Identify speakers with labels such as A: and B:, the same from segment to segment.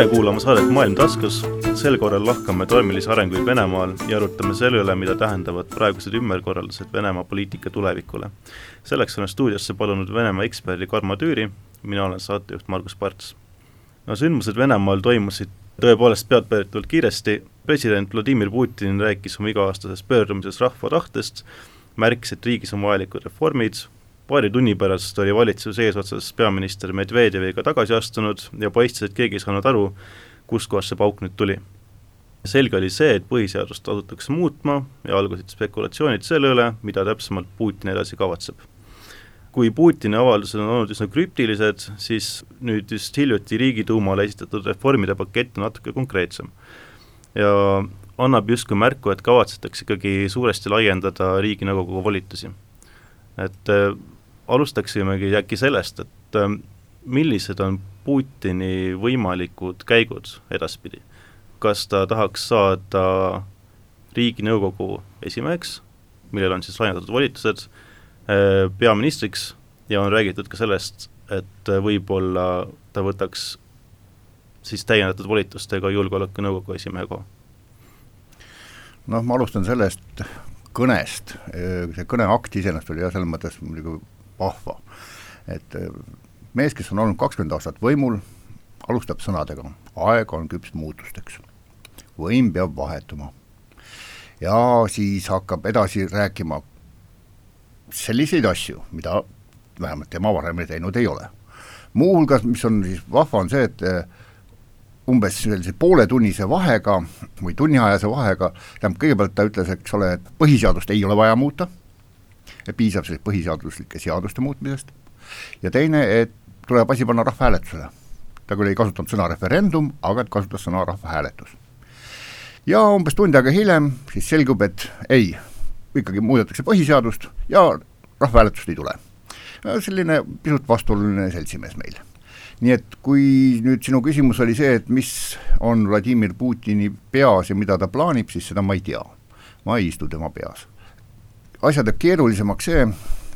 A: tere kuulama saadet Maailm taskus, sel korral lahkame toimelisi arenguid Venemaal ja arutame selle üle, mida tähendavad praegused ümberkorraldused Venemaa poliitika tulevikule. selleks olen stuudiosse palunud Venemaa eksperdi Karmo Tüüri, mina olen saatejuht Margus Parts. no sündmused Venemaal toimusid tõepoolest peadpööritavalt kiiresti, president Vladimir Putin rääkis oma iga-aastases pöördumises rahva tahtest, märkis, et riigis on vajalikud reformid, paari tunni pärast oli valitsuse eesotsas peaminister Medvedjeviga tagasi astunud ja paistis, et keegi ei saanud aru, kustkohast see pauk nüüd tuli. selge oli see, et põhiseadust asutakse muutma ja algasid spekulatsioonid selle üle, mida täpsemalt Putin edasi kavatseb. kui Putini avaldused on olnud üsna krüptilised, siis nüüd just hiljuti Riigiduumale esitatud reformide pakett on natuke konkreetsem. ja annab justkui märku, et kavatsetakse ikkagi suuresti laiendada Riiginõukogu volitusi. et alustaksimegi äkki sellest, et ähm, millised on Putini võimalikud käigud edaspidi? kas ta tahaks saada Riiginõukogu esimeheks, millel on siis laiendatud volitused, äh, peaministriks ja on räägitud ka sellest, et võib-olla ta võtaks siis täiendatud volitustega Julgeolekunõukogu esimehe koha?
B: noh, ma alustan sellest kõnest, see kõneakt iseenesest oli jah, selles mõttes muidugi vahva. et äh, mees, kes on olnud kakskümmend aastat võimul, alustab sõnadega, aeg on küps muutusteks. võim peab vahetuma. ja siis hakkab edasi rääkima selliseid asju, mida vähemalt tema varem teinud ei ole. muuhulgas, mis on siis vahva, on see, et äh, umbes sellise pooletunnise vahega või tunniajase vahega, tähendab kõigepealt ta ütles, eks ole, et põhiseadust ei ole vaja muuta piisab siis põhiseaduslike seaduste muutmisest, ja teine, et tuleb asi panna rahvahääletusele. ta küll ei kasutanud sõna referendum, aga kasutas sõna rahvahääletus. ja umbes tund aega hiljem siis selgub, et ei, ikkagi muudetakse põhiseadust ja rahvahääletust ei tule. selline pisut vastuoluline seltsimees meil. nii et kui nüüd sinu küsimus oli see, et mis on Vladimir Putini peas ja mida ta plaanib, siis seda ma ei tea. ma ei istu tema peas asja teeb keerulisemaks see,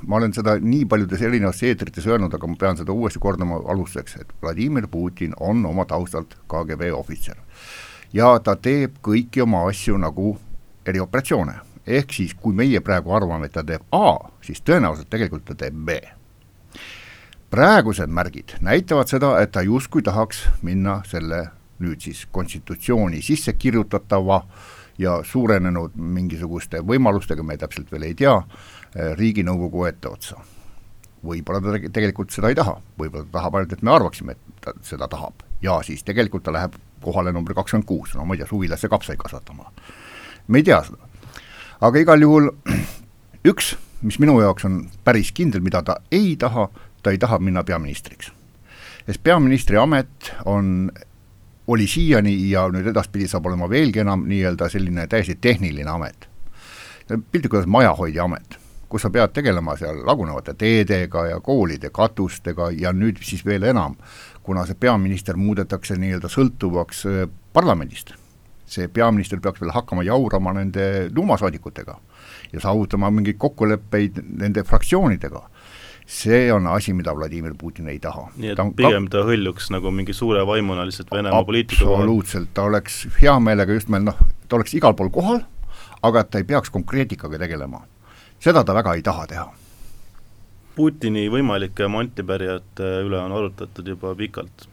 B: ma olen seda nii paljudes erinevates eetrites öelnud, aga ma pean seda uuesti kordama alustuseks, et Vladimir Putin on oma taustalt KGB ohvitser. ja ta teeb kõiki oma asju nagu erioperatsioone, ehk siis kui meie praegu arvame, et ta teeb A, siis tõenäoliselt tegelikult ta teeb B. praegused märgid näitavad seda, et ta justkui tahaks minna selle nüüd siis konstitutsiooni sisse kirjutatava äh, ja suurenenud mingisuguste võimalustega, me täpselt veel ei tea, eh, Riiginõukogu etteotsa. võib-olla ta tegelikult seda ei taha, võib-olla ta tahab ainult, et me arvaksime, et ta seda tahab ja siis tegelikult ta läheb kohale number kakskümmend kuus, no ma ei tea, suvilasse kapsaid kasvatama. me ei tea seda. aga igal juhul üks, mis minu jaoks on päris kindel, mida ta ei taha, ta ei taha minna peaministriks. sest peaministri amet on oli siiani ja nüüd edaspidi saab olema veelgi enam nii-öelda selline täiesti tehniline amet. piltlikult öeldes majahoidja amet, kus sa pead tegelema seal lagunevate teedega ja koolide katustega ja nüüd siis veel enam, kuna see peaminister muudetakse nii-öelda sõltuvaks äh, parlamendist, see peaminister peaks veel hakkama jaurama nende tuumasaadikutega ja saavutama mingeid kokkuleppeid nende fraktsioonidega see on asi, mida Vladimir Putin ei taha.
A: nii et ta on pigem ta hõljuks nagu mingi suure vaimuna lihtsalt Venemaa poliitika
B: absoluutselt, ta oleks hea meelega just meil noh, ta oleks igal pool kohal, aga et ta ei peaks konkreetikaga tegelema. seda ta väga ei taha teha.
A: Putini võimalike mantipärijate üle on arutatud juba pikalt,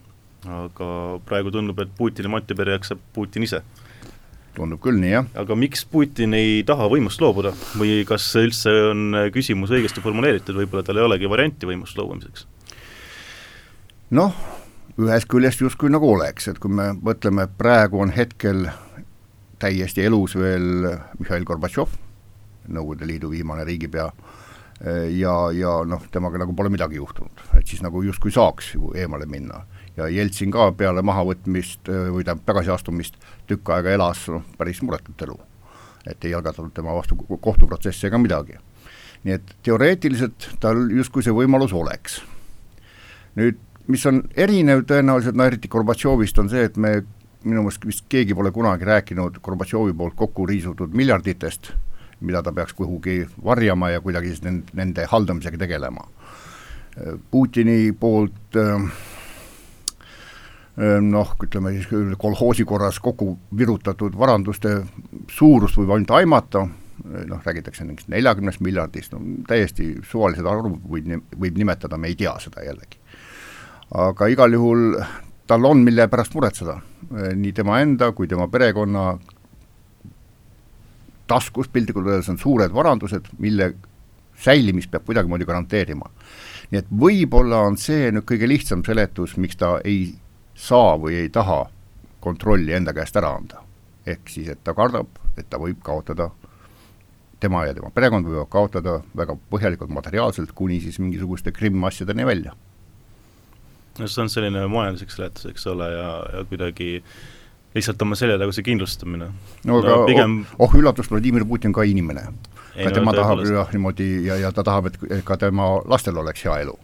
A: aga praegu tundub, et Putini mantipärijaks saab Putin ise
B: tundub küll nii, jah.
A: aga miks Putin ei taha võimust loobuda või kas üldse on küsimus õigesti formuleeritud, võib-olla tal ei olegi varianti võimust loobumiseks?
B: noh, ühest küljest justkui nagu oleks, et kui me mõtleme, praegu on hetkel täiesti elus veel Mihhail Gorbatšov, Nõukogude Liidu viimane riigipea, ja, ja noh, temaga nagu pole midagi juhtunud, et siis nagu justkui saaks ju eemale minna ja Jeltsin ka peale mahavõtmist või tähendab tagasiastumist tükk aega elas noh, päris muretut elu. et ei algatatud tema vastu kohtuprotsessi ega midagi. nii et teoreetiliselt tal justkui see võimalus oleks. nüüd, mis on erinev tõenäoliselt, no eriti Gorbatšovist, on see, et me minu meelest vist keegi pole kunagi rääkinud Gorbatšovi poolt kokku riisutud miljarditest, mida ta peaks kuhugi varjama ja kuidagi siis nende, nende haldamisega tegelema. Putini poolt äh, noh, ütleme siis kolhoosi korras kokku virutatud varanduste suurust võib ainult aimata, noh, räägitakse mingist neljakümnest miljardist, no täiesti suvalised arvud võib, võib nimetada, me ei tea seda jällegi. aga igal juhul tal on, mille pärast muretseda, nii tema enda kui tema perekonna taskus piltlikult öeldes on suured varandused, mille säilimist peab kuidagimoodi garanteerima. nii et võib-olla on see nüüd kõige lihtsam seletus, miks ta ei saa või ei taha kontrolli enda käest ära anda. ehk siis, et ta kardab, et ta võib kaotada, tema ja tema perekond võivad kaotada väga põhjalikult materiaalselt, kuni siis mingisuguste kriminaalasjadeni välja.
A: no see on selline majanduslik seletus, eks ole, ja, ja kuidagi lihtsalt oma selja taga see kindlustamine.
B: no aga no, pigem... oh, oh üllatust, Vladimir Putin ka inimene. ka no, tema tahab jah, niimoodi ja, ja ta tahab, et ka tema lastel oleks hea elu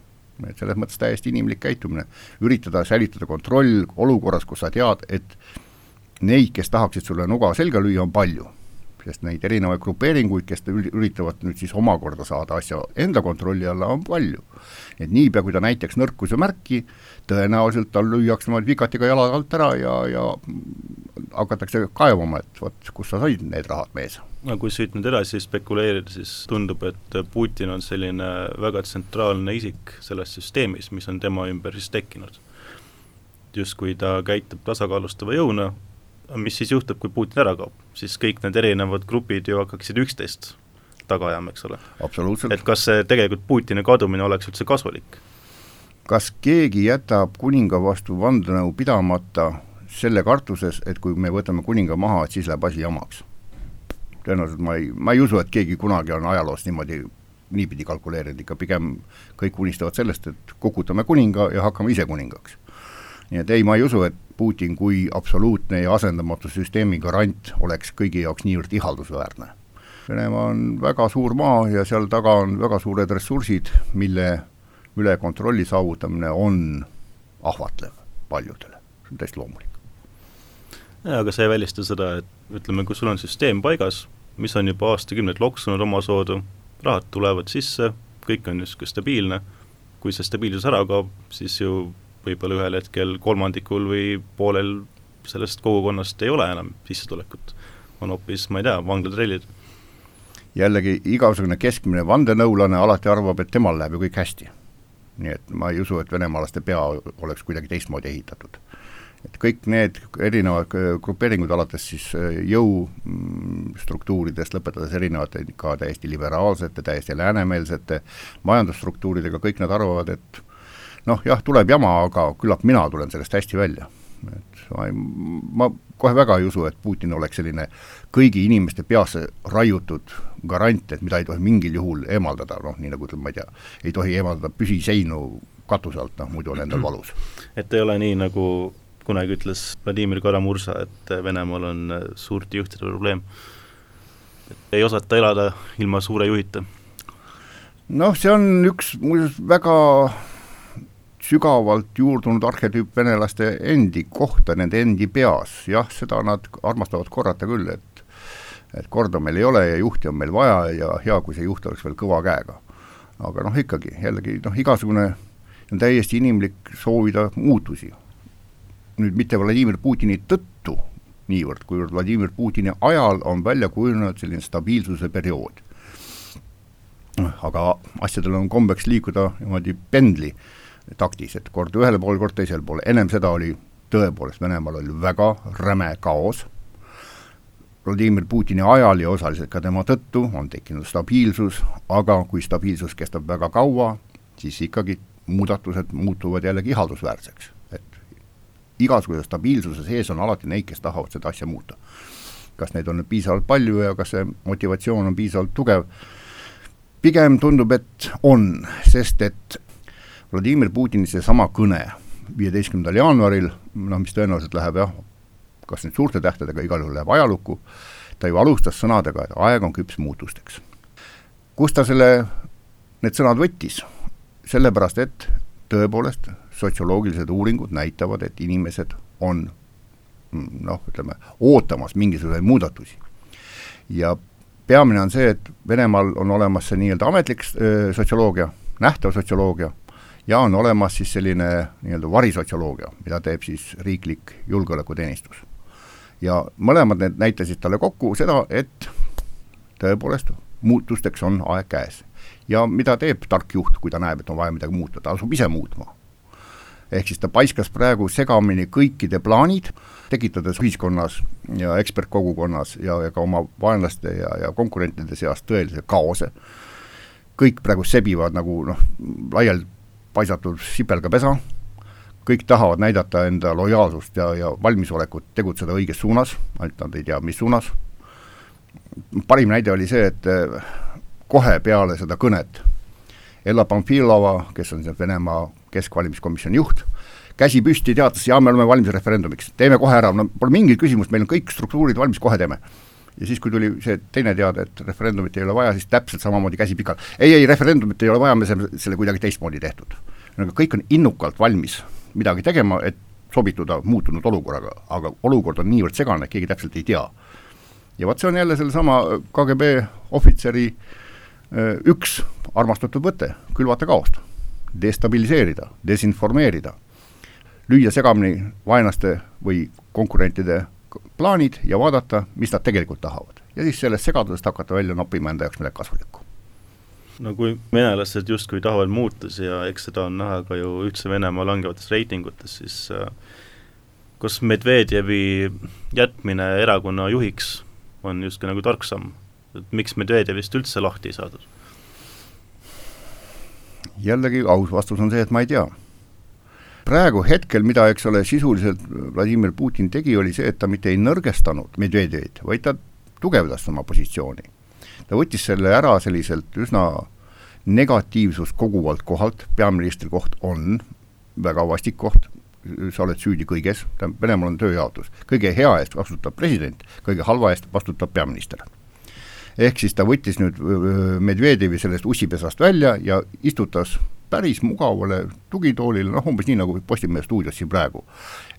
B: et selles mõttes täiesti inimlik käitumine, üritada säilitada kontroll olukorras, kus sa tead, et neid, kes tahaksid sulle nuga selga lüüa, on palju. Sest neid erinevaid grupeeringuid, kes üritavad nüüd siis omakorda saada asja enda kontrolli alla, on palju. et niipea, kui ta näitaks nõrkuse märki, tõenäoliselt tal lüüakse niimoodi vikatiga jalad alt ära ja, ja hakatakse kaevama, et vot, kust sa said need rahad, mees
A: no kui siit nüüd edasi spekuleerida, siis tundub, et Putin on selline väga tsentraalne isik selles süsteemis, mis on tema ümber siis tekkinud. justkui ta käitub tasakaalustava jõuna, mis siis juhtub, kui Putin ära kaob, siis kõik need erinevad grupid ju hakkaksid üksteist taga ajama, eks ole. et kas see tegelikult Putini kadumine oleks üldse kasulik?
B: kas keegi jätab kuninga vastu vandenõu pidamata selle kartuses, et kui me võtame kuninga maha, et siis läheb asi jamaks? tõenäoliselt ma ei, ma ei usu, et keegi kunagi on ajaloos niimoodi niipidi kalkuleerinud, ikka pigem kõik unistavad sellest, et kukutame kuninga ja hakkame ise kuningaks. Nii et ei, ma ei usu, et Putin kui absoluutne ja asendamatu süsteemi garant oleks kõigi jaoks niivõrd ihaldusväärne. Venemaa on väga suur maa ja seal taga on väga suured ressursid, mille üle kontrolli saavutamine on ahvatlev paljudele, see on täiesti loomulik.
A: jaa, aga see ei välista seda, et ütleme, kui sul on süsteem paigas, mis on juba aastakümneid loksunud omasoodu, rahad tulevad sisse, kõik on niisugune stabiilne, kui see stabiilsus ära kaob, siis ju võib-olla ühel hetkel kolmandikul või poolel sellest kogukonnast ei ole enam sissetulekut. on hoopis, ma ei tea, vanglatrellid.
B: jällegi, igasugune keskmine vandenõulane alati arvab, et temal läheb ju kõik hästi. nii et ma ei usu, et venemaalaste pea oleks kuidagi teistmoodi ehitatud et kõik need erinevad grupeeringud, alates siis äh, jõustruktuuridest, lõpetades erinevate ka täiesti liberaalsete, täiesti läänemeelsete majandusstruktuuridega, kõik nad arvavad, et noh, jah, tuleb jama, aga küllap mina tulen sellest hästi välja. et ma ei, ma kohe väga ei usu, et Putin oleks selline kõigi inimeste peasse raiutud garant, et mida ei tohi mingil juhul eemaldada, noh nii nagu ütleme, ma ei tea, ei tohi eemaldada püsiseinu katuse alt, noh muidu on endal valus.
A: et ei ole nii, nagu kunagi ütles Vladimir Karamursa, et Venemaal on suurte juhtide probleem. et ei osata elada ilma suure juhita.
B: noh, see on üks muuseas väga sügavalt juurdunud arhetüüp venelaste endi kohta, nende endi peas, jah, seda nad armastavad korrata küll, et et korda meil ei ole ja juhti on meil vaja ja hea, kui see juht oleks veel kõva käega. aga noh, ikkagi jällegi noh, igasugune on täiesti inimlik soovida muutusi nüüd mitte Vladimir Putini tõttu niivõrd, kuivõrd Vladimir Putini ajal on välja kujunenud selline stabiilsuse periood. aga asjadel on kombeks liikuda niimoodi pendli taktis, et kord ühele poole, kord teisele poole, ennem seda oli tõepoolest, Venemaal oli väga räme kaos, Vladimir Putini ajal ja osaliselt ka tema tõttu on tekkinud stabiilsus, aga kui stabiilsus kestab väga kaua, siis ikkagi muudatused muutuvad jällegi ihaldusväärseks. Igasuguse stabiilsuse sees on alati neid, kes tahavad seda asja muuta. kas neid on nüüd piisavalt palju ja kas see motivatsioon on piisavalt tugev, pigem tundub, et on, sest et Vladimir Putini seesama kõne viieteistkümnendal jaanuaril, noh mis tõenäoliselt läheb jah, kas nüüd suurte tähtedega, igal juhul läheb ajalukku, ta ju alustas sõnadega, et aeg on küps muutusteks. kust ta selle, need sõnad võttis? sellepärast, et tõepoolest sotsioloogilised uuringud näitavad, et inimesed on noh, ütleme, ootamas mingisuguseid muudatusi. ja peamine on see, et Venemaal on olemas see nii-öelda ametlik sotsioloogia, nähtav sotsioloogia, ja on olemas siis selline nii-öelda varisotsioloogia, mida teeb siis riiklik julgeolekuteenistus. ja mõlemad need näitasid talle kokku seda, et tõepoolest, muutusteks on aeg käes. ja mida teeb tark juht, kui ta näeb, et on vaja midagi muuta, ta asub ise muutma. ehk siis ta paiskas praegu segamini kõikide plaanid, tekitades ühiskonnas ja ekspertkogukonnas ja, ja ka oma vaenlaste ja, ja konkurentide seas tõelise kaose, kõik praegu sebivad nagu noh, laiali paisatud sipelgapesa, kõik tahavad näidata enda lojaalsust ja, ja valmisolekut tegutseda õiges suunas, ainult nad ei tea, mis suunas, parim näide oli see, et eh, kohe peale seda kõnet Ella Pamfilova, kes on Venemaa keskvalimiskomisjoni juht, käsi püsti, teatas, jaa, me oleme valmis referendumiks, teeme kohe ära, no pole mingit küsimust, meil on kõik struktuurid valmis, kohe teeme. Ja siis, kui tuli see teine teade, et referendumit ei ole vaja, siis täpselt samamoodi käsi pikal, ei, ei, referendumit ei ole vaja, me saame selle kuidagi teistmoodi tehtud. ühesõnaga, kõik on innukalt valmis midagi tegema, et sobituda muutunud olukorraga, aga olukord on niivõrd segane, et keegi täpselt ei tea. Ja vot see on jälle sellesama KGB ohvitseri üks armastatud võte, külvata kaost, destabiliseerida, desinformeerida, lüüa segamini vaenlaste või konkurentide plaanid ja vaadata, mis nad tegelikult tahavad. ja siis sellest segadusest hakata välja noppima enda jaoks midagi kasulikku.
A: no kui venelased justkui tahavad muutusi ja eks seda on näha ka ju Ühtse Venemaa langevates reitingutes, siis äh, kas Medvedjevi jätmine erakonna juhiks on justkui nagu tark samm. et miks Medvedjevist üldse lahti ei saadud?
B: jällegi aus vastus on see, et ma ei tea. Praegu hetkel, mida, eks ole, sisuliselt Vladimir Putin tegi, oli see, et ta mitte ei nõrgestanud Medvedjevit, vaid ta tugevdas oma positsiooni. ta võttis selle ära selliselt üsna negatiivsust koguvalt kohalt, peaministri koht on väga vastik koht, sa oled süüdi kõiges, tähendab, Venemaal on tööjaotus, kõige hea eest vastutab president, kõige halva eest vastutab peaminister. ehk siis ta võttis nüüd Medvedjevi sellest ussipesast välja ja istutas päris mugavale tugitoolile, noh umbes nii, nagu Postimehe stuudios siin praegu.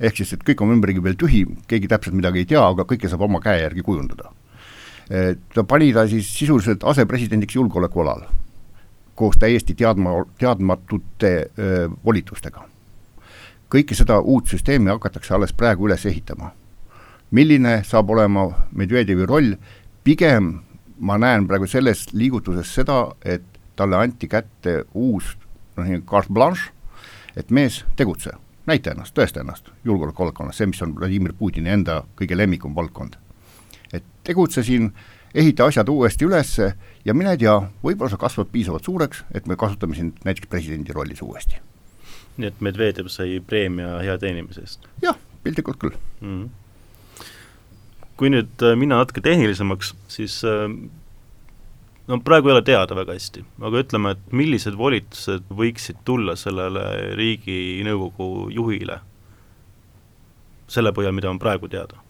B: ehk siis, et kõik on ümbergi veel tühi, keegi täpselt midagi ei tea, aga kõike saab oma käe järgi kujundada. ta pani ta siis sisuliselt asepresidendiks julgeolekualal, koos täiesti teadma, teadmatute öö, volitustega kõike seda uut süsteemi hakatakse alles praegu üles ehitama. milline saab olema Medvedjevi roll, pigem ma näen praegu selles liigutuses seda, et talle anti kätte uus noh, nii carte blanche, et mees, tegutse, näita ennast, tõesta ennast julgeolekuvaldkonnas, see, mis on Vladimir Putini enda kõige lemmikum valdkond. et tegutse siin, ehita asjad uuesti üles ja mine tea, võib-olla sa kasvad piisavalt suureks, et me kasutame sind näiteks presidendi rollis uuesti
A: nii et Medvedjev sai preemia hea teenimise eest?
B: jah, piltlikult küll mm. -hmm.
A: kui nüüd äh, minna natuke tehnilisemaks, siis äh, no praegu ei ole teada väga hästi, aga ütleme, et millised volitused võiksid tulla sellele Riiginõukogu juhile, selle põhjal, mida on praegu teada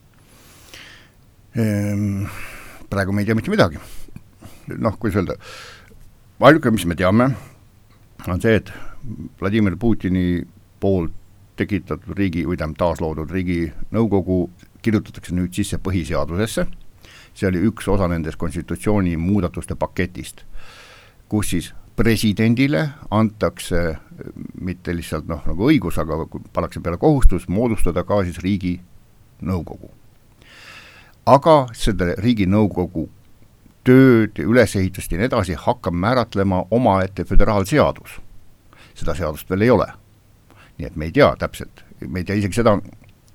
B: ehm,? Praegu me ei tea mitte midagi. noh, kuidas öelda, ainuke, mis me teame, on see, et Vladimir Putini poolt tekitatud riigi või tähendab, taasloodud riiginõukogu kirjutatakse nüüd sisse põhiseadusesse, see oli üks osa nendest konstitutsiooni muudatuste paketist, kus siis presidendile antakse mitte lihtsalt noh, nagu õigus, aga pannakse peale kohustus moodustada ka siis riiginõukogu. aga selle riiginõukogu tööd ülesehitust ja nii edasi hakkab määratlema omaette föderaalseadus seda seadust veel ei ole. nii et me ei tea täpselt, me ei tea isegi seda,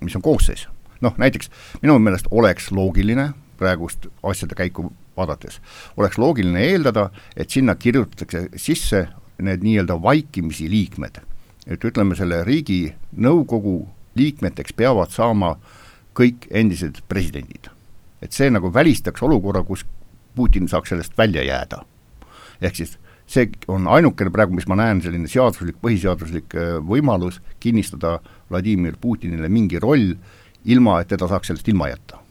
B: mis on koosseis. noh, näiteks minu meelest oleks loogiline praegust asjade käiku vaadates, oleks loogiline eeldada, et sinna kirjutatakse sisse need nii-öelda vaikimisi liikmed. et ütleme, selle riigi nõukogu liikmeteks peavad saama kõik endised presidendid. et see nagu välistaks olukorra, kus Putin saaks sellest välja jääda. ehk siis see on ainukene praegu, mis ma näen, selline seaduslik, põhiseaduslik äh, võimalus kinnistada Vladimir Putinile mingi roll, ilma et teda saaks sellest ilma jätta.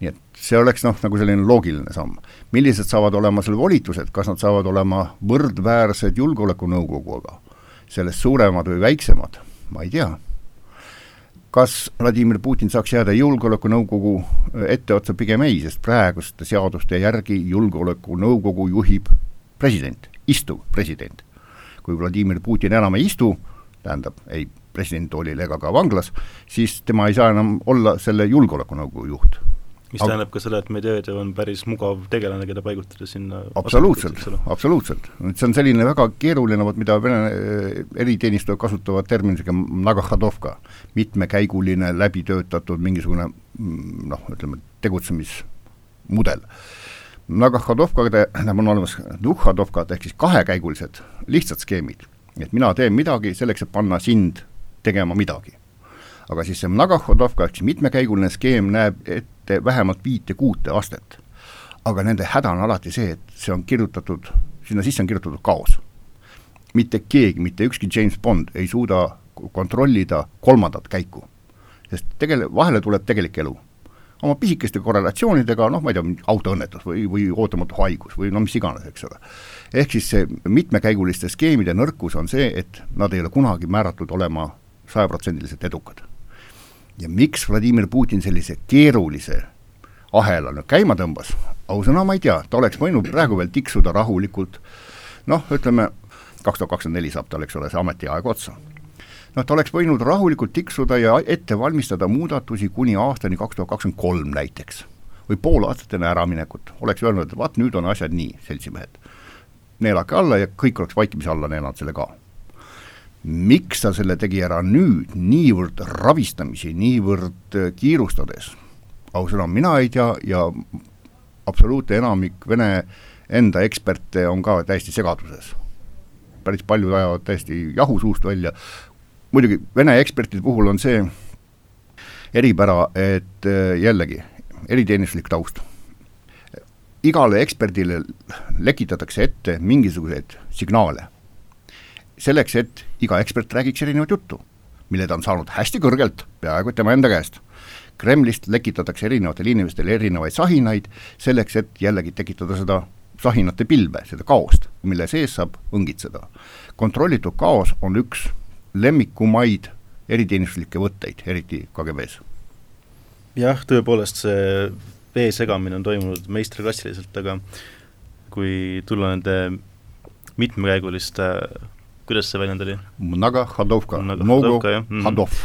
B: Nii et see oleks noh, nagu selline loogiline samm. millised saavad olema selle volitused, kas nad saavad olema võrdväärsed Julgeolekunõukoguga, sellest suuremad või väiksemad, ma ei tea. kas Vladimir Putin saaks jääda Julgeolekunõukogu etteotsa, pigem ei, sest praeguste seaduste järgi Julgeolekunõukogu juhib president, istuv president. kui Vladimir Putin enam ei istu, tähendab, ei presidentoolil ega ka vanglas, siis tema ei saa enam olla selle julgeolekunõukogu juht
A: mis Ab tähendab ka seda, et Medvedev on päris mugav tegelane, keda paigutada sinna
B: absoluutselt, absoluutselt. see on selline väga keeruline, vot mida Vene eh, eriteenistujad kasutavad terminiga nagahodovka, mitmekäiguline, läbitöötatud mingisugune mm, noh, ütleme, tegutsemismudel. Nagahodovkade, tähendab, on olemas duhhodovkad ehk siis kahekäigulised lihtsad skeemid, et mina teen midagi selleks, et panna sind tegema midagi aga siis see Nagahodovka ehk siis mitmekäiguline skeem näeb ette vähemalt viite-kuute astet. aga nende häda on alati see, et see on kirjutatud, sinna sisse on kirjutatud kaos. mitte keegi, mitte ükski James Bond ei suuda kontrollida kolmandat käiku. sest tegele-, vahele tuleb tegelik elu oma pisikeste korrelatsioonidega, noh, ma ei tea, autoõnnetus või, või ootamatu haigus või no mis iganes, eks ole. ehk siis see mitmekäiguliste skeemide nõrkus on see, et nad ei ole kunagi määratud olema sajaprotsendiliselt edukad ja miks Vladimir Putin sellise keerulise ahela nüüd käima tõmbas, ausõna ma ei tea, ta oleks võinud praegu veel tiksuda rahulikult, noh, ütleme, kaks tuhat kakskümmend neli saab tal, eks ole, see ametiaeg otsa. noh, ta oleks võinud rahulikult tiksuda ja ette valmistada muudatusi kuni aastani kaks tuhat kakskümmend kolm näiteks. või pool aastat enne äraminekut, oleks öelnud, et vaat nüüd on asjad nii, seltsimehed. neelake alla ja kõik oleks vaikimise alla neelanud selle ka miks ta selle tegi ära nüüd, niivõrd ravistamisi, niivõrd äh, kiirustades, ausõna, mina ei tea ja absoluutne enamik Vene enda eksperte on ka täiesti segaduses. päris paljud ajavad täiesti jahu suust välja, muidugi Vene ekspertide puhul on see eripära, et äh, jällegi, eriteenistuslik taust. igale eksperdile lekitatakse ette mingisuguseid signaale selleks, et iga ekspert räägiks erinevat juttu, mille ta on saanud hästi kõrgelt, peaaegu et tema enda käest. Kremlist lekitatakse erinevatele inimestele erinevaid sahinaid, selleks et jällegi tekitada seda sahinate pilve, seda kaost, mille sees saab õngitseda. kontrollitud kaos on üks lemmikumaid eriteenistuslikke võtteid, eriti KGB-s.
A: jah, tõepoolest see vee segamine on toimunud meistriklassiliselt, aga kui tulla nende mitmekäiguliste kuidas see väljend oli?
B: Naga Hadovka, Nogo.
A: Hadov.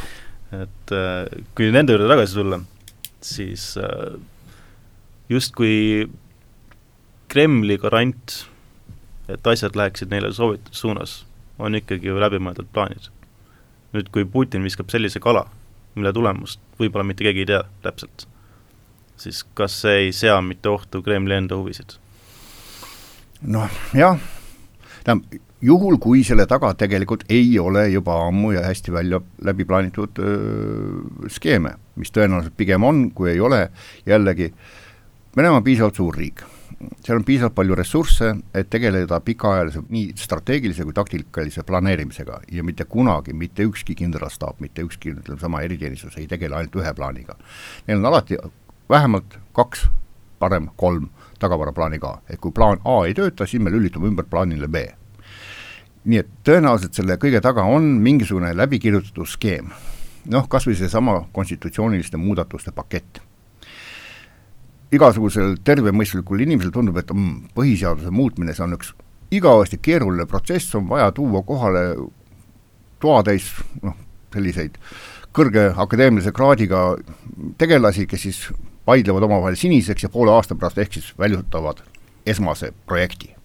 A: et äh, kui nende juurde tagasi tulla, siis äh, justkui Kremli garant, et asjad läheksid neile soovitud suunas, on ikkagi ju läbimõeldud plaanid. nüüd, kui Putin viskab sellise kala, mille tulemust võib-olla mitte keegi ei tea täpselt, siis kas see ei sea mitte ohtu Kremli enda huvisid?
B: noh, jah, tähendab, juhul, kui selle taga tegelikult ei ole juba ammu ja hästi välja läbi plaanitud öö, skeeme, mis tõenäoliselt pigem on, kui ei ole, jällegi Venemaa on piisavalt suur riik, seal on piisavalt palju ressursse, et tegeleda pikaajalise, nii strateegilise kui taktikalise planeerimisega. Ja mitte kunagi mitte ükski kindralstaap, mitte ükski, ütleme sama eriteenistus ei tegele ainult ühe plaaniga. Neil on alati vähemalt kaks, parem kolm tagavaraplaani ka, et kui plaan A ei tööta, siis me lülitume ümber plaanile B nii et tõenäoliselt selle kõige taga on mingisugune läbikirjutatud skeem. noh, kas või seesama konstitutsiooniliste muudatuste pakett. igasugusel tervemõistuslikul inimesel tundub, et mm, põhiseaduse muutmine, see on üks igavesti keeruline protsess, on vaja tuua kohale toatäis noh, selliseid kõrge akadeemilise kraadiga tegelasi, kes siis vaidlevad omavahel siniseks ja poole aasta pärast ehk siis väljutavad esmase projekti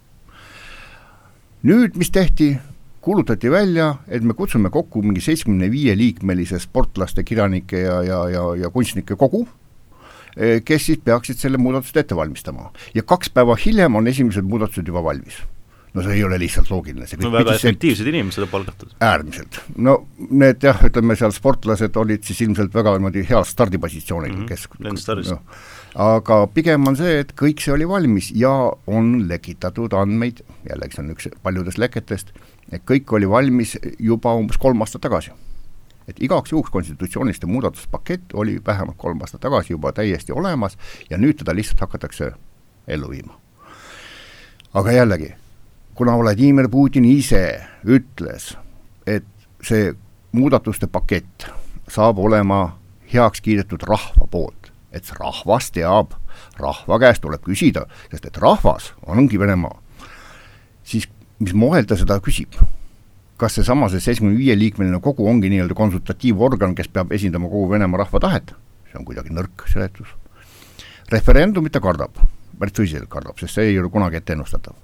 B: nüüd mis tehti, kuulutati välja, et me kutsume kokku mingi seitsmekümne viie liikmelise sportlaste, kirjanike ja, ja, ja, ja kunstnike kogu, eh, kes siis peaksid selle muudatust ette valmistama. ja kaks päeva hiljem on esimesed muudatused juba valmis no see ei ole lihtsalt loogiline.
A: no väga efektiivsed inimesed on palgatud.
B: äärmiselt, no need jah, ütleme seal sportlased olid siis ilmselt väga niimoodi heas stardipositsioonil mm, -hmm. kes no, aga pigem on see, et kõik see oli valmis ja on lekitatud andmeid, jällegi see on üks paljudest leketest, et kõik oli valmis juba umbes kolm aastat tagasi. et igaks juhuks konstitutsiooniliste muudatuspakett oli vähemalt kolm aastat tagasi juba täiesti olemas ja nüüd teda lihtsalt hakatakse ellu viima. aga jällegi, kuna Vladimir Putin ise ütles, et see muudatuste pakett saab olema heaks kiidetud rahva poolt, et rahvas teab, rahva käest tuleb küsida, sest et rahvas ongi Venemaa, siis mis moel ta seda küsib? kas seesama see seitsmekümne viie liikmeline kogu ongi nii-öelda konsultatiivorgan, kes peab esindama kogu Venemaa rahva tahet, see on kuidagi nõrk seletus. referendumit ta kardab, päris tõsiselt kardab, sest see ei ole kunagi ette ennustatav.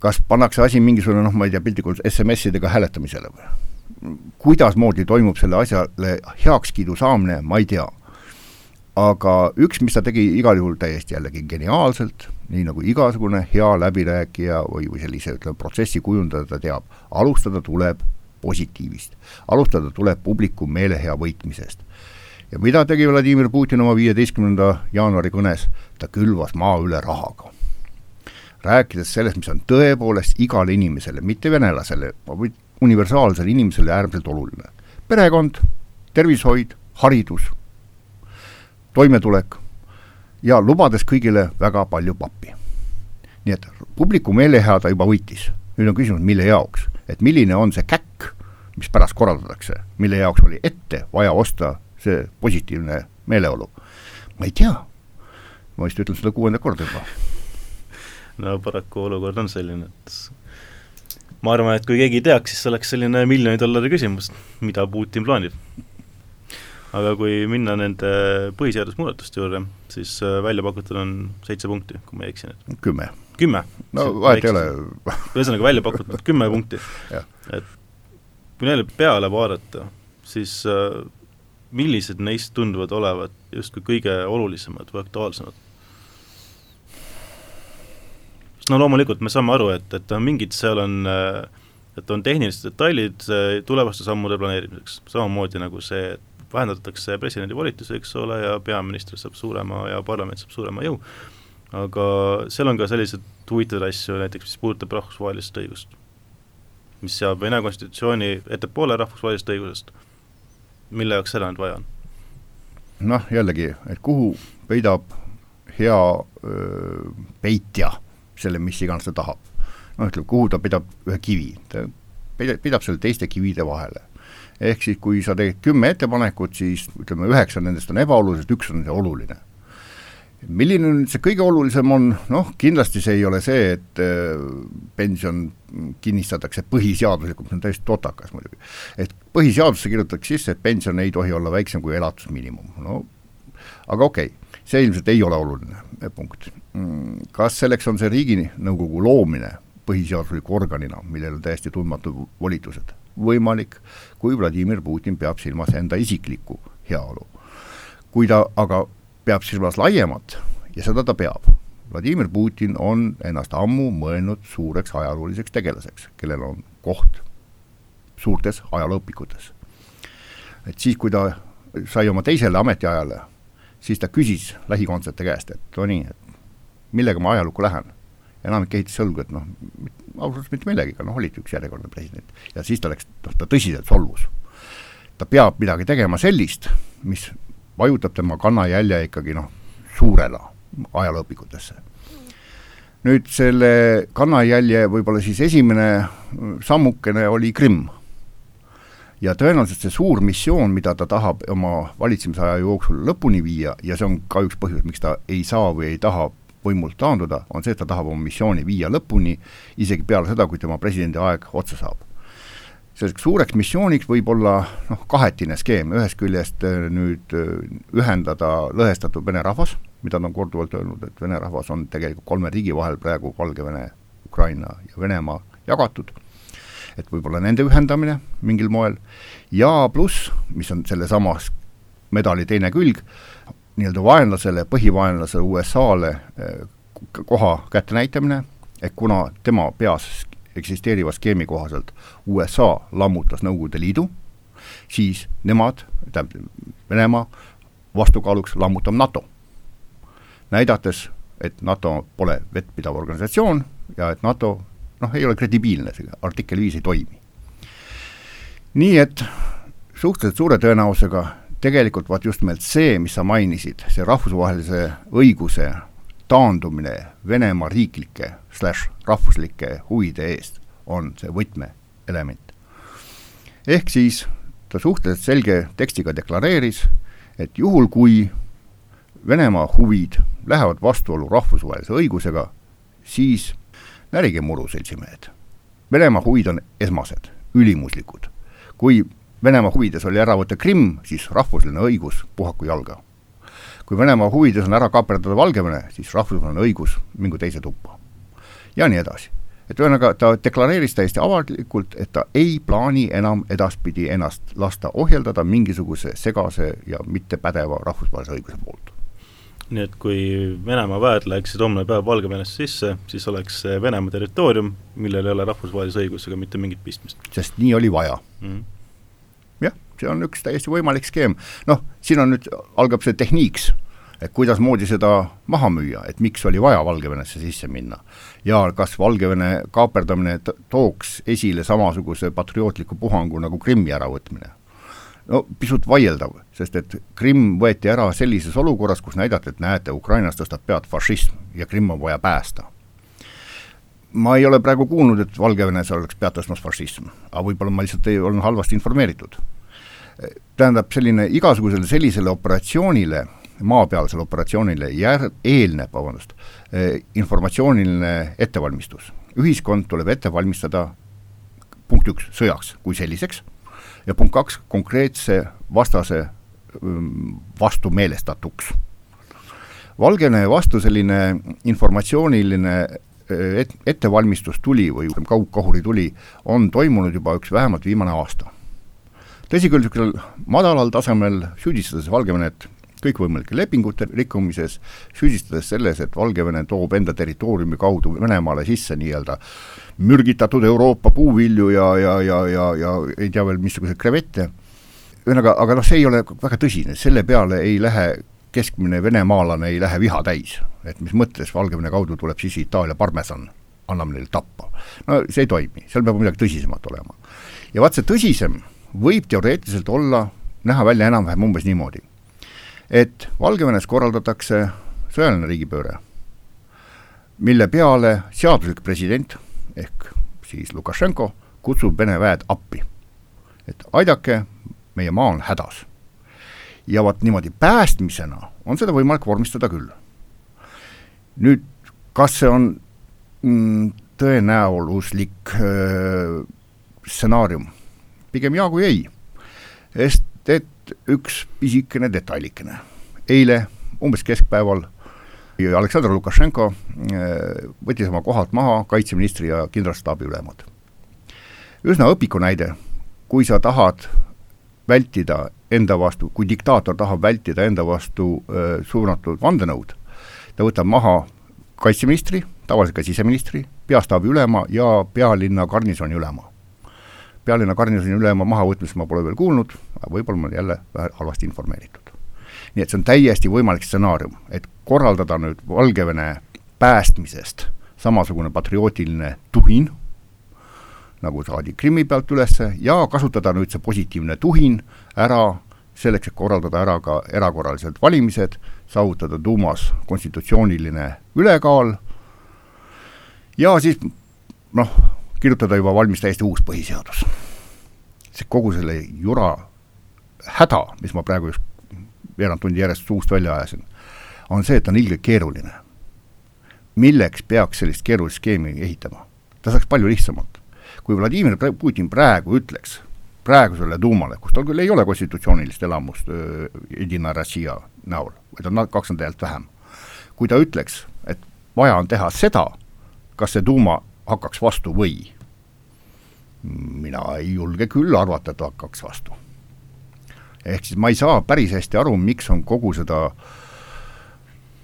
B: kas pannakse asi mingisugune noh, ma ei tea, piltlikult SMS-idega hääletamisele või? kuidasmoodi toimub selle asjale heakskiidu saamine, ma ei tea aga üks, mis ta tegi igal juhul täiesti jällegi geniaalselt, nii nagu igasugune hea läbirääkija või, või sellise, ütleme, protsessi kujundaja ta teab, alustada tuleb positiivist. alustada tuleb publiku meelehea võitmisest. ja mida tegi Vladimir Putin oma viieteistkümnenda jaanuari kõnes, ta külvas maa üle rahaga. rääkides sellest, mis on tõepoolest igale inimesele, mitte venelasele, vaid universaalsele inimesele äärmiselt oluline. perekond, tervishoid, haridus toimetulek ja lubades kõigile väga palju pappi. nii et publiku meelehea ta juba võitis, nüüd on küsimus, mille jaoks, et milline on see käkk, mis pärast korraldatakse, mille jaoks oli ette vaja osta see positiivne meeleolu. ma ei tea, ma vist ütlen seda kuuendat korda juba.
A: no paraku olukord on selline, et ma arvan, et kui keegi teaks, siis see oleks selline miljoni dollari küsimus, mida Putin plaanib aga kui minna nende põhiseadusmuudatuste juurde, siis äh, välja pakutud on seitse punkti, kui ma ei eksi nüüd.
B: kümme.
A: kümme?
B: no vahet ei ole.
A: ühesõnaga välja pakutud kümme punkti et kui neile peale vaadata, siis äh, millised neist tunduvad olevat justkui kõige olulisemad või aktuaalsemad? no loomulikult me saame aru, et, et mingid seal on äh, et on tehnilised detailid tulevaste sammude planeerimiseks, samamoodi nagu see, et vähendatakse presidendi volitusi, eks ole, ja peaminister saab suurema ja parlament saab suurema jõu, aga seal on ka selliseid huvitavaid asju, näiteks mis puudutab rahvusvahelist õigust, mis seab Vene konstitutsiooni ettepoole rahvusvahelisest õigusest, mille jaoks seda nüüd vaja on?
B: noh, jällegi, et kuhu peidab hea öö, peitja selle, mis iganes ta tahab. noh, ütleme, kuhu ta peidab ühe kivi, ta peidab, peidab selle teiste kivide vahele ehk siis kui sa teed kümme ettepanekut, siis ütleme, üheksa nendest on ebaolulised, üks on oluline. milline nüüd see kõige olulisem on, noh, kindlasti see ei ole see, et äh, pension kinnistatakse põhiseaduslikult, see on täiesti totakas muidugi. et põhiseadusesse kirjutatakse sisse, et pension ei tohi olla väiksem kui elatusmiinimum, no aga okei okay,, see ilmselt ei ole oluline punkt. Kas selleks on see Riiginõukogu loomine põhiseadusliku organina, millel on täiesti tundmatud volitused? Võimalik, kui Vladimir Putin peab silmas enda isiklikku heaolu. kui ta aga peab silmas laiemat ja seda ta peab, Vladimir Putin on ennast ammu mõelnud suureks ajalooliseks tegelaseks, kellel on koht suurtes ajalooõpikutes. et siis, kui ta sai oma teisele ametiajale, siis ta küsis lähikondsete käest, et no nii, et millega ma ajalukku lähen. Enamik ehitas õlgu, et noh, ausalt öeldes mitte millegagi, noh olid üks järjekordne president. ja siis ta läks, noh ta tõsiselt solvus. ta peab midagi tegema sellist, mis vajutab tema kannajälje ikkagi noh, suurena ajalooõpikutesse. nüüd selle kannajälje võib-olla siis esimene sammukene oli Krimm. ja tõenäoliselt see suur missioon, mida ta tahab oma valitsemisaja jooksul lõpuni viia ja see on ka üks põhjus, miks ta ei saa või ei taha võimult taanduda, on see, et ta tahab oma missiooni viia lõpuni, isegi peale seda, kui tema presidendi aeg otsa saab. selliseks suureks missiooniks võib olla noh, kahetine skeem, ühest küljest äh, nüüd äh, ühendada lõhestatud vene rahvas, mida ta on korduvalt öelnud, et vene rahvas on tegelikult kolme riigi vahel praegu Valgevene, Ukraina ja Venemaa jagatud, et võib-olla nende ühendamine mingil moel, ja pluss, mis on sellesamas medali teine külg, nii-öelda vaenlasele, põhivaenlasele USA-le eh, koha kättenäitamine, et kuna tema peas eksisteeriva skeemi kohaselt USA lammutas Nõukogude Liidu, siis nemad, tähendab Venemaa, vastukaaluks lammutab NATO. näidates, et NATO pole vettpidav organisatsioon ja et NATO noh, ei ole kredibiilne, see artikkel viis ei toimi. nii et suhteliselt suure tõenäosusega tegelikult vaat just nimelt see, mis sa mainisid, see rahvusvahelise õiguse taandumine Venemaa riiklike slaš rahvuslike huvide eest on see võtmeelement. ehk siis ta suhteliselt selge tekstiga deklareeris, et juhul, kui Venemaa huvid lähevad vastuollu rahvusvahelise õigusega, siis närige muru, seltsimehed. Venemaa huvid on esmased, ülimuslikud. kui Venemaa huvides oli ära võtta Krimm, siis rahvusline õigus puhaku jalga. kui Venemaa huvides on ära kaaperdada Valgevene, siis rahvusvaheline õigus mingu teise tuppa. ja nii edasi. et ühesõnaga, ta deklareeris täiesti avalikult, et ta ei plaani enam edaspidi ennast lasta ohjeldada mingisuguse segase ja mittepädeva rahvusvahelise õiguse poolt
A: nii et kui Venemaa väed läheksid homne päev Valgevenesse sisse, siis oleks see Venemaa territoorium, millel ei ole rahvusvahelise õigusega mitte mingit pistmist.
B: sest nii oli vaja mm. -hmm. Jah, see on üks täiesti võimalik skeem, noh, siin on nüüd, algab see tehniiks, et kuidasmoodi seda maha müüa, et miks oli vaja Valgevenesse sisse minna. ja kas Valgevene kaaperdamine tooks esile samasuguse patriootliku puhangu nagu Krimmi äravõtmine no pisut vaieldav, sest et Krimm võeti ära sellises olukorras, kus näidati, et näete, Ukrainas tõstab pead fašism ja Krimm on vaja päästa. Ma ei ole praegu kuulnud, et Valgevenes oleks pead tõstmas fašism, aga võib-olla ma lihtsalt ei olnud halvasti informeeritud. tähendab, selline igasugusele sellisele operatsioonile, maapealsele operatsioonile jär-, eelneb, vabandust, informatsiooniline ettevalmistus. ühiskond tuleb ette valmistada punkt üks, sõjaks kui selliseks ja punkt kaks, konkreetse vastase mm, vastu meelestatuks. Valgevene vastu selline informatsiooniline et, ettevalmistus tuli või kaugkahuri tuli on toimunud juba üks vähemalt viimane aasta. tõsi küll, niisugusel madalal tasemel süüdistades Valgevenet kõikvõimalike lepingute rikkumises, süüdistades selles, et Valgevene toob enda territooriumi kaudu Venemaale sisse nii-öelda mürgitatud Euroopa puuvilju ja, ja, ja, ja, ja ei tea veel missuguseid krevette, ühesõnaga, aga noh, see ei ole väga tõsine, selle peale ei lähe keskmine venemaalane ei lähe viha täis, et mis mõttes Valgevene kaudu tuleb siis Itaalia parmesan, anname neile tappa. no see ei toimi, seal peab midagi tõsisemat olema. ja vaat see tõsisem võib teoreetiliselt olla, näha välja enam-vähem umbes niimoodi et Valgevenes korraldatakse sõjaline riigipööre, mille peale seaduslik president ehk siis Lukašenko kutsub Vene väed appi. et aidake, meie maa on hädas. Ja vot niimoodi päästmisena on seda võimalik vormistada küll. nüüd, kas see on mm, tõenäoluslik stsenaarium? pigem jaa kui ei. sest et üks pisikene detailikene. eile umbes keskpäeval Aleksandr Lukašenko võttis oma kohalt maha kaitseministri ja kindralstaabi ülemad. üsna õpiku näide, kui sa tahad vältida enda vastu, kui diktaator tahab vältida enda vastu äh, suunatud vandenõud, ta võtab maha kaitseministri, tavaliselt ka siseministri, peastaabi ülema ja pealinna garnisoni ülema pealinna garnisoni ülema mahavõtmist ma pole veel kuulnud, võib-olla ma olen jälle vähe halvasti informeeritud. nii et see on täiesti võimalik stsenaarium, et korraldada nüüd Valgevene päästmisest samasugune patriootiline tuhin, nagu saadi Krimmi pealt üles, ja kasutada nüüd see positiivne tuhin ära selleks, et korraldada ära ka erakorralised valimised, saavutada tuumas konstitutsiooniline ülekaal ja siis noh, kirjutada juba valmis täiesti uus põhiseadus. see kogu selle jura häda, mis ma praegu just veerand tundi järjest suust välja ajasin, on see, et on ilgelt keeruline. milleks peaks sellist keerulist skeemi ehitama? ta saaks palju lihtsamalt. Kui Vladimir Putin praegu ütleks, praegusele Duumale, kus tal küll ei ole konstitutsioonilist elamust Edina Rossija näol, vaid on kakskümmend häält vähem, kui ta ütleks, et vaja on teha seda, kas see Duuma hakkaks vastu või mina ei julge küll arvata, et hakkaks vastu. ehk siis ma ei saa päris hästi aru, miks on kogu seda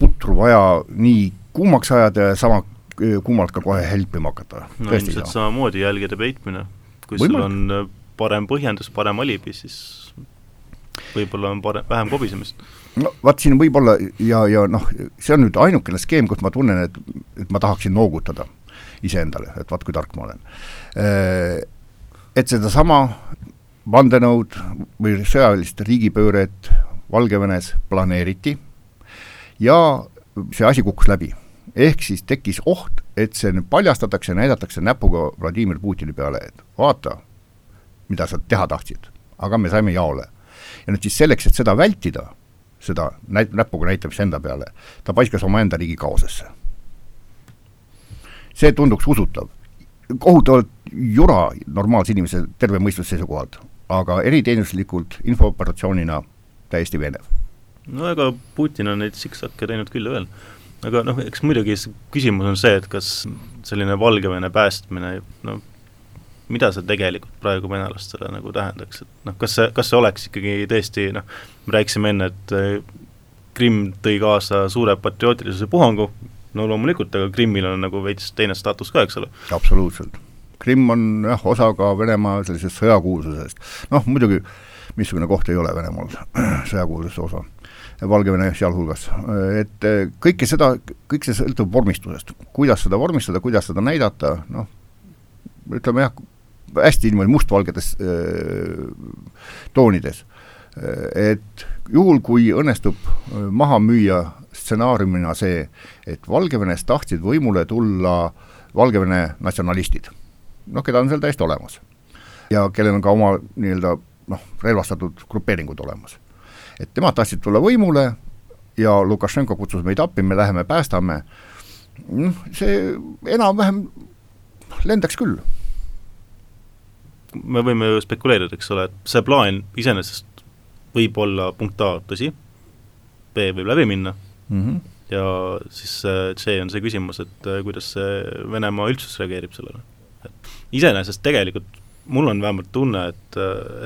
B: putru vaja nii kuumaks ajada ja sama kuumalt ka kohe helpima hakata.
A: no ilmselt samamoodi jälgede peitmine, kui Võimalik. sul on äh, parem põhjendus, parem alibi, siis võib-olla on parem, vähem kobisemist.
B: no vaat siin võib-olla ja, ja noh, see on nüüd ainukene skeem, kus ma tunnen, et, et ma tahaksin noogutada iseendale, et vaat kui tark ma olen. Äh, et sedasama vandenõud või sõjalist riigipööret Valgevenes planeeriti ja see asi kukkus läbi. Ehk siis tekkis oht, et see paljastatakse, näidatakse näpuga Vladimir Putini peale, et vaata, mida sa teha tahtsid, aga me saime jaole. ja nüüd siis selleks, et seda vältida, seda näit-, näpuga näitamist enda peale, ta paiskas omaenda riigi kaosesse see tunduks usutav. kohutavalt jura normaalse inimese terve mõistuse seisukohalt, aga eriteenistuslikult infooperatsioonina täiesti veenev.
A: no ega Putin on neid siksakke teinud küll ja veel. Aga noh, eks muidugi küsimus on see, et kas selline Valgevene päästmine, no mida see tegelikult praegu venelastele nagu tähendaks, et noh, kas see, kas see oleks ikkagi tõesti noh, me rääkisime enne, et eh, Krimm tõi kaasa suure patriootilisuse puhangu, no loomulikult, aga Krimmil on nagu veits teine staatus ka, eks ole.
B: absoluutselt. Krimm on jah, osa ka Venemaa sellisest sõjakuulsusest. noh, muidugi missugune koht ei ole Venemaal sõjakuulsuse osa, Valgevene sealhulgas, et eh, kõike seda, kõik see sõltub vormistusest. kuidas seda vormistada, kuidas seda näidata, noh, ütleme jah, hästi niimoodi mustvalgedes äh, toonides. et juhul, kui õnnestub äh, maha müüa stsenaariumina see, et Valgevenes tahtsid võimule tulla Valgevene natsionalistid, noh, keda on seal täiesti olemas. ja kellel on ka oma nii-öelda noh, relvastatud grupeeringud olemas. Et nemad tahtsid tulla võimule ja Lukašenko kutsus meid appi, me läheme päästame, noh, see enam-vähem lendaks küll
A: me võime ju spekuleerida, eks ole, et see plaan iseenesest võib olla punkt A tõsi, B võib läbi minna mm -hmm. ja siis C on see küsimus, et äh, kuidas see Venemaa üldsus reageerib sellele. iseenesest tegelikult mul on vähemalt tunne, et,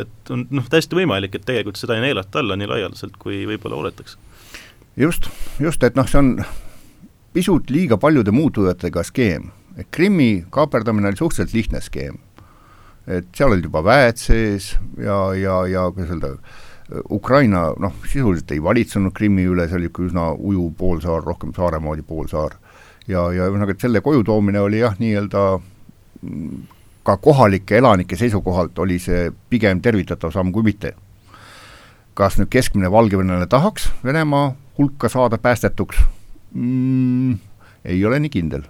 A: et on noh, täiesti võimalik, et tegelikult seda ei neelata alla nii laialdaselt, kui võib-olla oodatakse.
B: just, just, et noh, see on pisut liiga paljude muutujatega skeem, et Krimmi kaaperdamine oli suhteliselt lihtne skeem et seal olid juba väed sees ja, ja, ja kuidas öelda, Ukraina noh, sisuliselt ei valitsenud Krimmi üle, see oli ikka üsna ujuv poolsaar, rohkem saare moodi poolsaar. ja, ja ühesõnaga, et selle koju toomine oli jah, nii-öelda ka kohalike elanike seisukohalt oli see pigem tervitatav samm kui mitte. kas nüüd keskmine valgevenelane tahaks Venemaa hulka saada päästetuks mm,? ei ole nii kindel.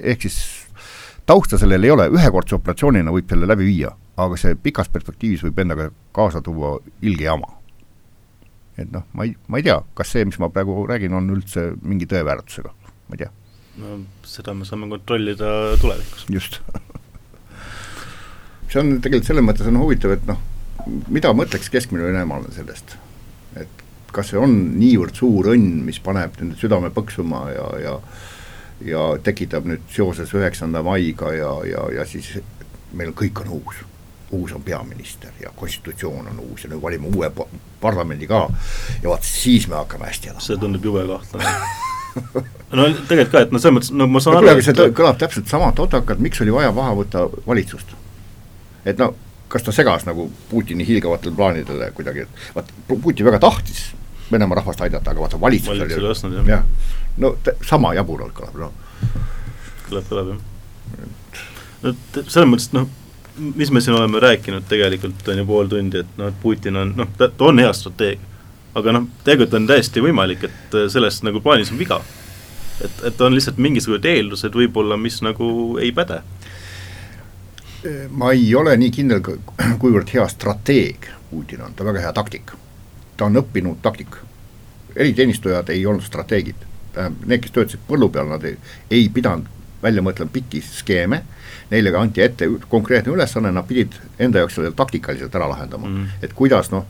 B: ehk siis tausta sellel ei ole, ühekordse operatsioonina võib selle läbi viia, aga see pikas perspektiivis võib endaga kaasa tuua ilge jama. et noh, ma ei, ma ei tea, kas see, mis ma praegu räägin, on üldse mingi tõeväärtusega, ma ei tea.
A: no seda me saame kontrollida tulevikus.
B: just see on tegelikult selles mõttes on huvitav, et noh, mida mõtleks keskmine venemaalane sellest, et kas see on niivõrd suur õnn, mis paneb nende südame põksuma ja, ja ja tekitab nüüd seoses üheksanda maiga ja, ja, ja siis meil kõik on uus, uus on peaminister ja konstitutsioon on uus ja nüüd valime uue parlamendi ka ja vaat siis me hakkame hästi elama.
A: see tundub jube kahtlane no tegelikult ka, et no selles mõttes, no ma saan
B: no, aru, et see kõlab täpselt sama todakalt, miks oli vaja maha võtta valitsust. Et no kas ta segas nagu Putini hiilgavatele plaanidele kuidagi, et vaat Putin väga tahtis Venemaa rahvast aidata, aga vaata valitsus
A: valitsus oli ostnud, jah ja
B: no sama jaburalt kõlab, noh.
A: kõlab, kõlab jah. no selles mõttes, noh, mis me siin oleme rääkinud tegelikult on ju pool tundi, et noh, et Putin on noh, ta, ta on hea strateeg. aga noh, tegelikult on täiesti võimalik, et selles nagu plaanis on viga. et, et on lihtsalt mingisugused eeldused võib-olla, mis nagu ei päde.
B: Ma ei ole nii kindel, kuivõrd hea strateeg Putin on, ta on väga hea taktik. ta on õppinud taktik. eriteenistujad ei olnud strateegid tähendab, need, kes töötasid põllu peal, nad ei, ei pidanud välja mõtlema pikki skeeme, neile ka anti ette konkreetne ülesanne, nad pidid enda jaoks selle taktikaliselt ära lahendama mm., et kuidas noh,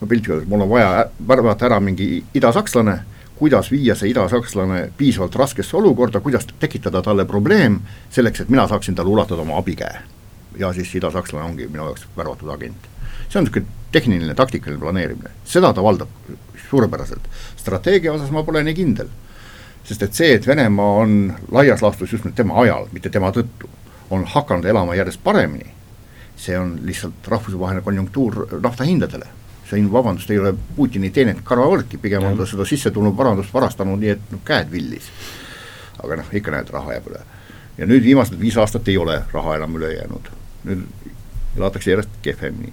B: no piltlikult mul on vaja värvata ära mingi idasakslane, kuidas viia see idasakslane piisavalt raskesse olukorda, kuidas tekitada talle probleem, selleks et mina saaksin talle ulatada oma abikäe. Ja siis idasakslane ongi minu jaoks värvatud agent. see on niisugune tehniline taktikaline planeerimine, seda ta valdab suurepäraselt. strateegia osas ma pole nii kindel sest et see, et Venemaa on laias laastus just nüüd tema ajal, mitte tema tõttu, on hakanud elama järjest paremini, see on lihtsalt rahvusvaheline konjunktuur naftahindadele. see on, vabandust, ei ole Putini teeninud karvavõrdki, pigem on ta seda sisse tulnud varandust varastanud nii, et noh, käed villis. aga noh, ikka näed, raha jääb üle. ja nüüd viimased viis aastat ei ole raha enam üle jäänud, elatakse järjest kehvemini.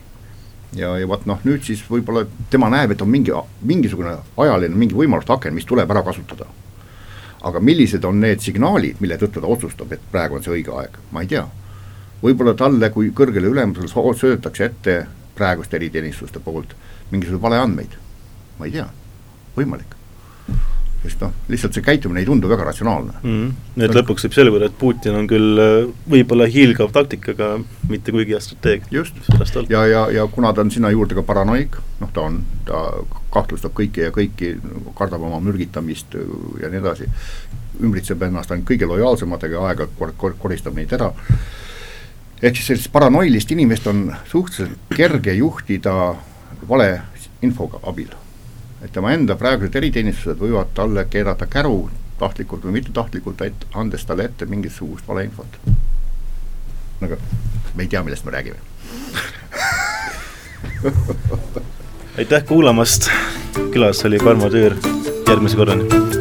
B: Ja, ja vot noh, nüüd siis võib-olla tema näeb, et on mingi, mingisugune ajaline mingi võimaluste aken, mis tuleb ära kasutada. Aga millised on need signaalid, mille tõttu ta otsustab, et praegu on see õige aeg, ma ei tea. võib-olla talle kui kõrgele ülemusele söödetakse ette praeguste eriteenistuste poolt mingisuguseid valeandmeid, ma ei tea, võimalik. Sest noh, lihtsalt see käitumine ei tundu väga ratsionaalne
A: mm. -hmm. nii et lõpuks võib selguda, et Putin on küll äh, võib-olla hiilgav taktik, aga mitte kuigi hea strateeg.
B: just, ja, ja, ja kuna ta on sinna juurde ka paranoik, noh ta on, ta kahtlustab kõiki ja kõiki, kardab oma mürgitamist ja nii edasi, ümbritseb ennast ainult kõige lojaalsematega ja aeg-ajalt kor-, kor-, koristab neid ära, ehk siis sellist paranoilist inimest on suhteliselt kerge juhtida vale infoga abil et tema enda praegused eriteenistused võivad talle keerata käru tahtlikult või mittetahtlikult, et andes talle ette mingisugust valeinfot. aga me ei tea, millest me räägime.
A: Aitäh kuulamast, külas oli Tarmo Tüür, järgmise korrani